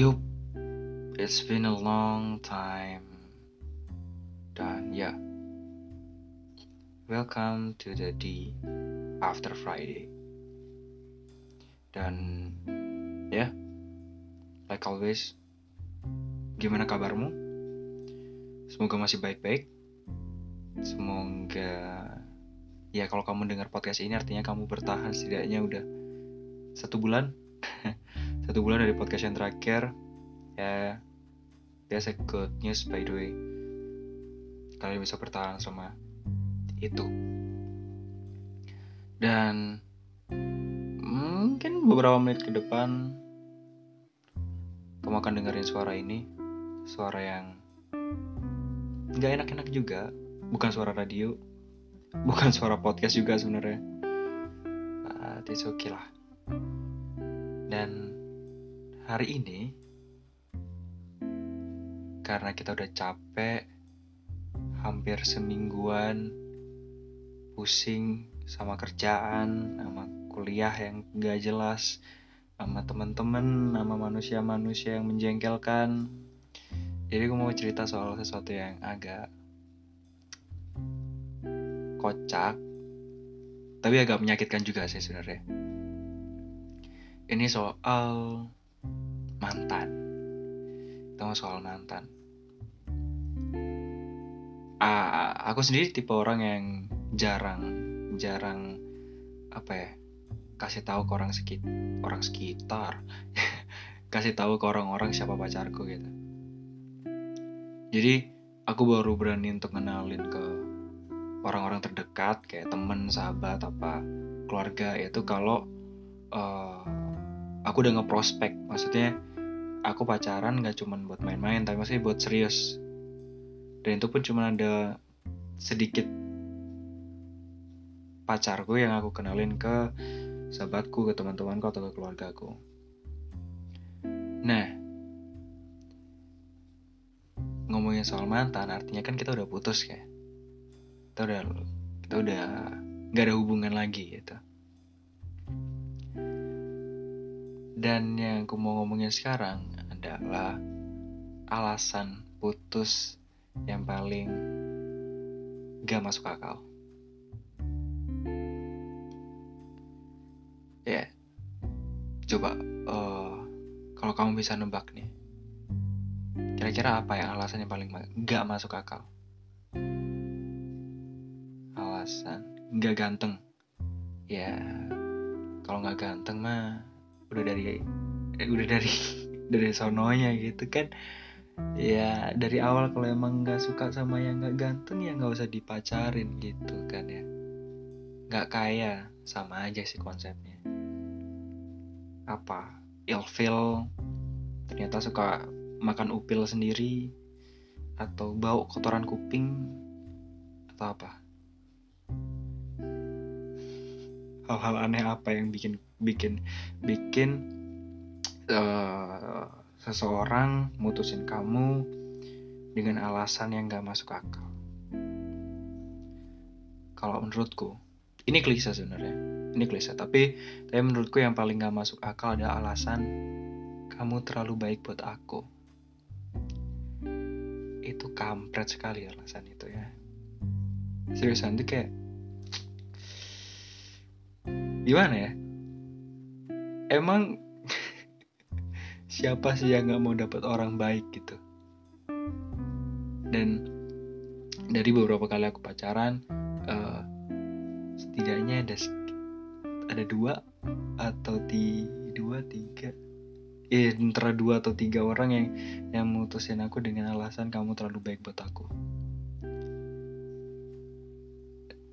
Yup, it's been a long time. Dan ya, welcome to the D after Friday. Dan ya, like always, gimana kabarmu? Semoga masih baik-baik. Semoga ya kalau kamu dengar podcast ini artinya kamu bertahan setidaknya udah satu bulan satu bulan dari podcast yang terakhir. Ya biasa good news by the way. Kalian bisa bertahan sama itu. Dan mungkin beberapa menit ke depan kamu akan dengerin suara ini. Suara yang nggak enak-enak juga. Bukan suara radio. Bukan suara podcast juga sebenarnya. Uh, it's okay lah. Dan hari ini karena kita udah capek hampir semingguan pusing sama kerjaan sama kuliah yang gak jelas sama teman-teman sama manusia-manusia yang menjengkelkan. Jadi gue mau cerita soal sesuatu yang agak kocak tapi agak menyakitkan juga sih sebenarnya. Ini soal mantan. Kita soal mantan. Ah, aku sendiri tipe orang yang jarang, jarang apa ya, kasih tahu ke orang sekit, orang sekitar, kasih tahu ke orang-orang siapa pacarku gitu. Jadi aku baru berani untuk kenalin ke orang-orang terdekat kayak temen, sahabat, apa keluarga itu kalau uh, aku udah ngeprospek maksudnya aku pacaran gak cuman buat main-main tapi maksudnya buat serius dan itu pun cuma ada sedikit pacarku yang aku kenalin ke sahabatku, ke teman-temanku atau ke keluargaku. Nah, ngomongin soal mantan artinya kan kita udah putus kayak. Kita udah kita udah nggak ada hubungan lagi gitu. Dan yang aku mau ngomongin sekarang adalah alasan putus yang paling gak masuk akal. Ya, yeah. coba uh, kalau kamu bisa nebak nih, kira-kira apa yang alasan yang paling gak masuk akal? Alasan gak ganteng. Ya, kalau gak ganteng mah udah dari eh, udah dari dari sononya gitu kan. Ya dari awal kalau emang nggak suka sama yang nggak ganteng ya nggak usah dipacarin gitu kan ya. Nggak kaya sama aja sih konsepnya. Apa? Ilfil ternyata suka makan upil sendiri atau bau kotoran kuping atau apa? Hal-hal aneh apa yang bikin bikin bikin uh, seseorang mutusin kamu dengan alasan yang gak masuk akal. Kalau menurutku, ini klise sebenarnya, ini klise. Tapi, tapi menurutku yang paling gak masuk akal ada alasan kamu terlalu baik buat aku. Itu kampret sekali alasan itu ya. Seriusan tuh kayak gimana ya? Emang siapa sih yang nggak mau dapat orang baik gitu? Dan dari beberapa kali aku pacaran uh, setidaknya ada ada dua atau di dua tiga eh antara dua atau tiga orang yang yang mutusin aku dengan alasan kamu terlalu baik buat aku.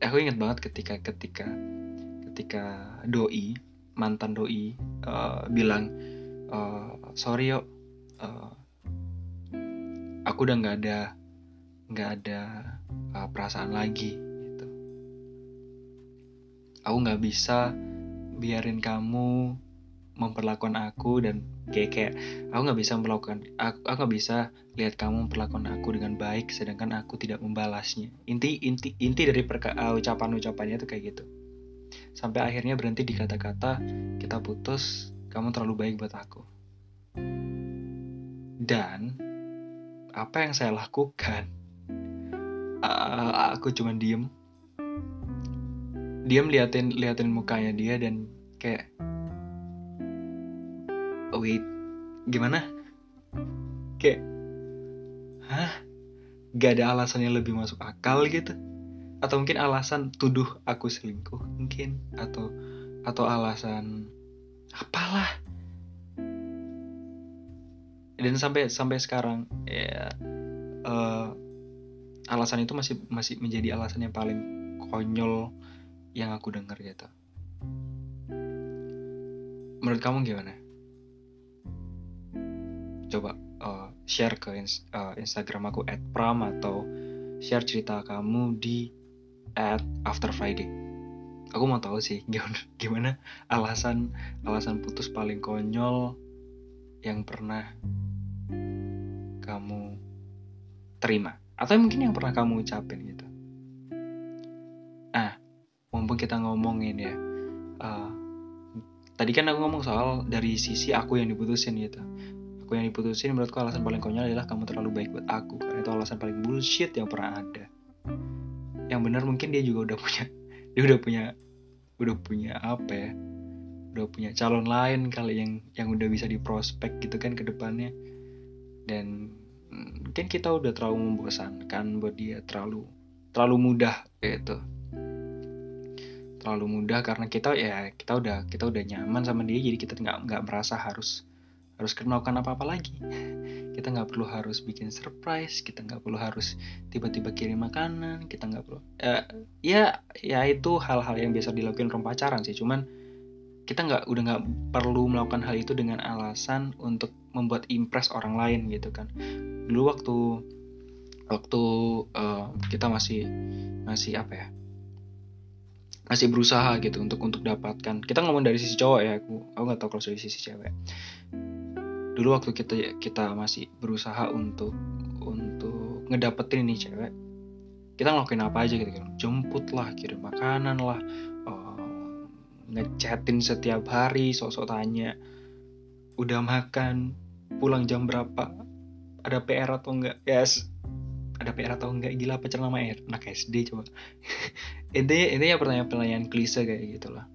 Aku ingat banget ketika ketika ketika doi mantan doi uh, bilang uh, sorry yuk uh, aku udah nggak ada nggak ada uh, perasaan lagi gitu. Aku nggak bisa biarin kamu memperlakukan aku dan kayak kayak aku nggak bisa melakukan aku nggak bisa lihat kamu memperlakukan aku dengan baik sedangkan aku tidak membalasnya. Inti inti inti dari uh, ucapan ucapannya itu kayak gitu sampai akhirnya berhenti di kata-kata kita putus kamu terlalu baik buat aku. Dan apa yang saya lakukan? Uh, aku cuma diem. Diem liatin liatin mukanya dia dan kayak wait gimana? Kayak hah? Gak ada alasan yang lebih masuk akal gitu atau mungkin alasan tuduh aku selingkuh mungkin. Atau atau alasan apalah. Dan sampai sampai sekarang ya uh, alasan itu masih masih menjadi alasan yang paling konyol yang aku dengar gitu. Menurut kamu gimana? Coba uh, share ke ins uh, Instagram aku @pram atau share cerita kamu di at after Friday. Aku mau tahu sih gimana gimana alasan alasan putus paling konyol yang pernah kamu terima? Atau mungkin yang pernah kamu ucapin gitu? Ah mumpung kita ngomongin ya uh, tadi kan aku ngomong soal dari sisi aku yang diputusin gitu. Aku yang diputusin menurutku alasan paling konyol adalah kamu terlalu baik buat aku karena itu alasan paling bullshit yang pernah ada yang benar mungkin dia juga udah punya dia udah punya udah punya apa ya? Udah punya calon lain kali yang yang udah bisa diprospek gitu kan ke depannya. Dan mungkin kita udah terlalu membosankan buat dia terlalu terlalu mudah gitu. Terlalu mudah karena kita ya kita udah kita udah nyaman sama dia jadi kita nggak nggak merasa harus harus melakukan apa apa lagi. Kita nggak perlu harus bikin surprise kita nggak perlu harus tiba-tiba kirim makanan kita nggak perlu uh, ya ya itu hal-hal yang biasa dilakukan orang pacaran sih. Cuman kita nggak udah nggak perlu melakukan hal itu dengan alasan untuk membuat impress orang lain gitu kan. Dulu waktu waktu uh, kita masih masih apa ya masih berusaha gitu untuk untuk dapatkan kita ngomong dari sisi cowok ya aku aku nggak tahu kalau dari sisi cewek dulu waktu kita kita masih berusaha untuk untuk ngedapetin ini cewek kita ngelakuin apa aja gitu kan. Jemput lah kirim makanan lah ngechatin setiap hari sosok tanya udah makan? Pulang jam berapa? Ada PR atau enggak? Yes. Ada PR atau enggak? Gila pacar nama air anak SD coba. Ini ya pertanyaan-pertanyaan klise kayak gitulah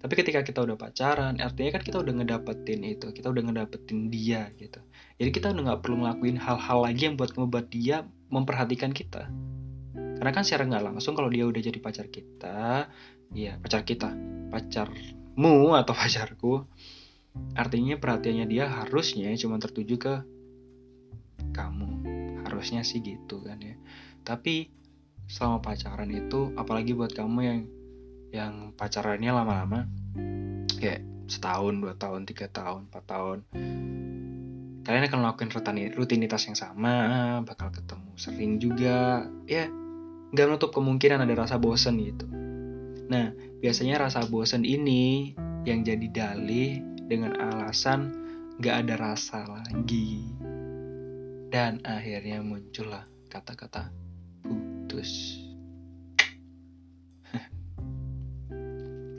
tapi ketika kita udah pacaran artinya kan kita udah ngedapetin itu kita udah ngedapetin dia gitu jadi kita udah nggak perlu ngelakuin hal-hal lagi yang buat membuat dia memperhatikan kita karena kan secara nggak langsung kalau dia udah jadi pacar kita Iya, pacar kita. Pacarmu atau pacarku. Artinya perhatiannya dia harusnya cuma tertuju ke kamu. Harusnya sih gitu kan ya. Tapi selama pacaran itu apalagi buat kamu yang yang pacarannya lama-lama kayak setahun, dua tahun, tiga tahun, empat tahun kalian akan melakukan rutinitas yang sama, bakal ketemu sering juga, ya nggak menutup kemungkinan ada rasa bosen gitu. Nah, biasanya rasa bosan ini yang jadi dalih dengan alasan gak ada rasa lagi. Dan akhirnya muncullah kata-kata putus.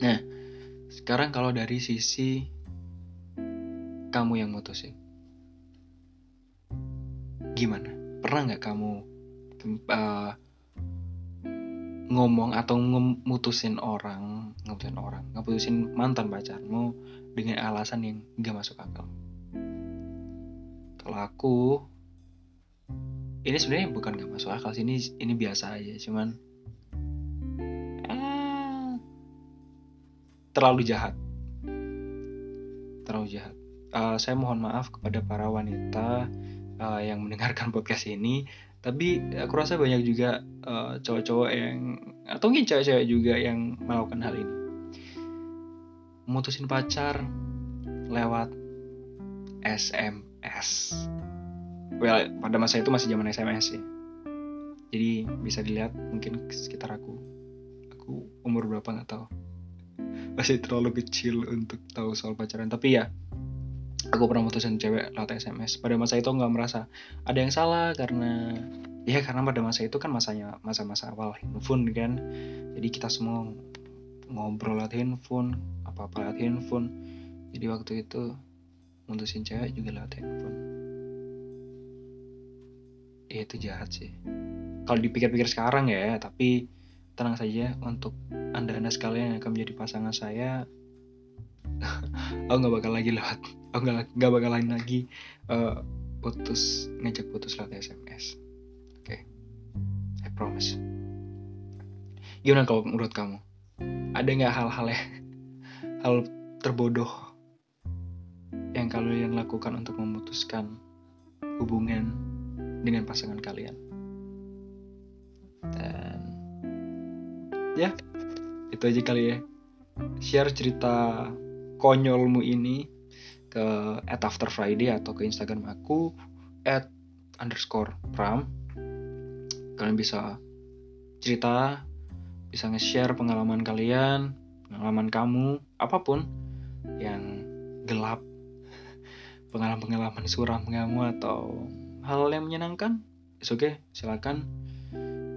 Nah, sekarang kalau dari sisi kamu yang mutusin. Gimana? Pernah nggak kamu uh, ngomong atau ngemutusin orang, ngemutusin orang, ngeputusin mantan pacarmu dengan alasan yang gak masuk akal. Kalau aku, ini sebenarnya bukan gak masuk akal sih, ini ini biasa aja, cuman terlalu jahat, terlalu jahat. Uh, saya mohon maaf kepada para wanita uh, yang mendengarkan podcast ini tapi aku rasa banyak juga uh, cowok-cowok yang atau mungkin cewek-cewek juga yang melakukan hal ini. Memutusin pacar lewat SMS well pada masa itu masih zaman SMS ya jadi bisa dilihat mungkin sekitar aku. Aku umur berapa nggak tahu masih terlalu kecil untuk tahu soal pacaran. Tapi ya aku pernah mutusin cewek lewat SMS pada masa itu nggak merasa ada yang salah karena ya karena pada masa itu kan masanya masa-masa awal handphone kan. Jadi kita semua ngobrol lewat handphone apa-apa lewat handphone. Jadi waktu itu mutusin cewek juga lewat handphone. Ya itu jahat sih. Kalau dipikir-pikir sekarang ya tapi tenang saja untuk anda anda sekalian yang akan menjadi pasangan saya aku nggak bakal lagi lewat aku nggak bakalan lagi uh, putus ngajak putus lewat sms oke. Okay. I promise. Gimana kalau menurut kamu? Ada nggak hal-hal ya? Hal terbodoh yang kalian lakukan untuk memutuskan hubungan dengan pasangan kalian? Dan ya itu aja kali ya. Share cerita konyolmu ini ke at after Friday atau ke Instagram aku at underscore pram. Kalian bisa cerita bisa nge-share pengalaman kalian pengalaman kamu apa pun yang gelap pengalaman-pengalaman suram kamu atau hal yang menyenangkan. Oke okay silakan.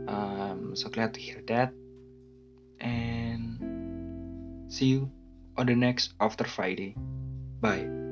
Um, so glad to hear that and see you on the next after Friday. Bye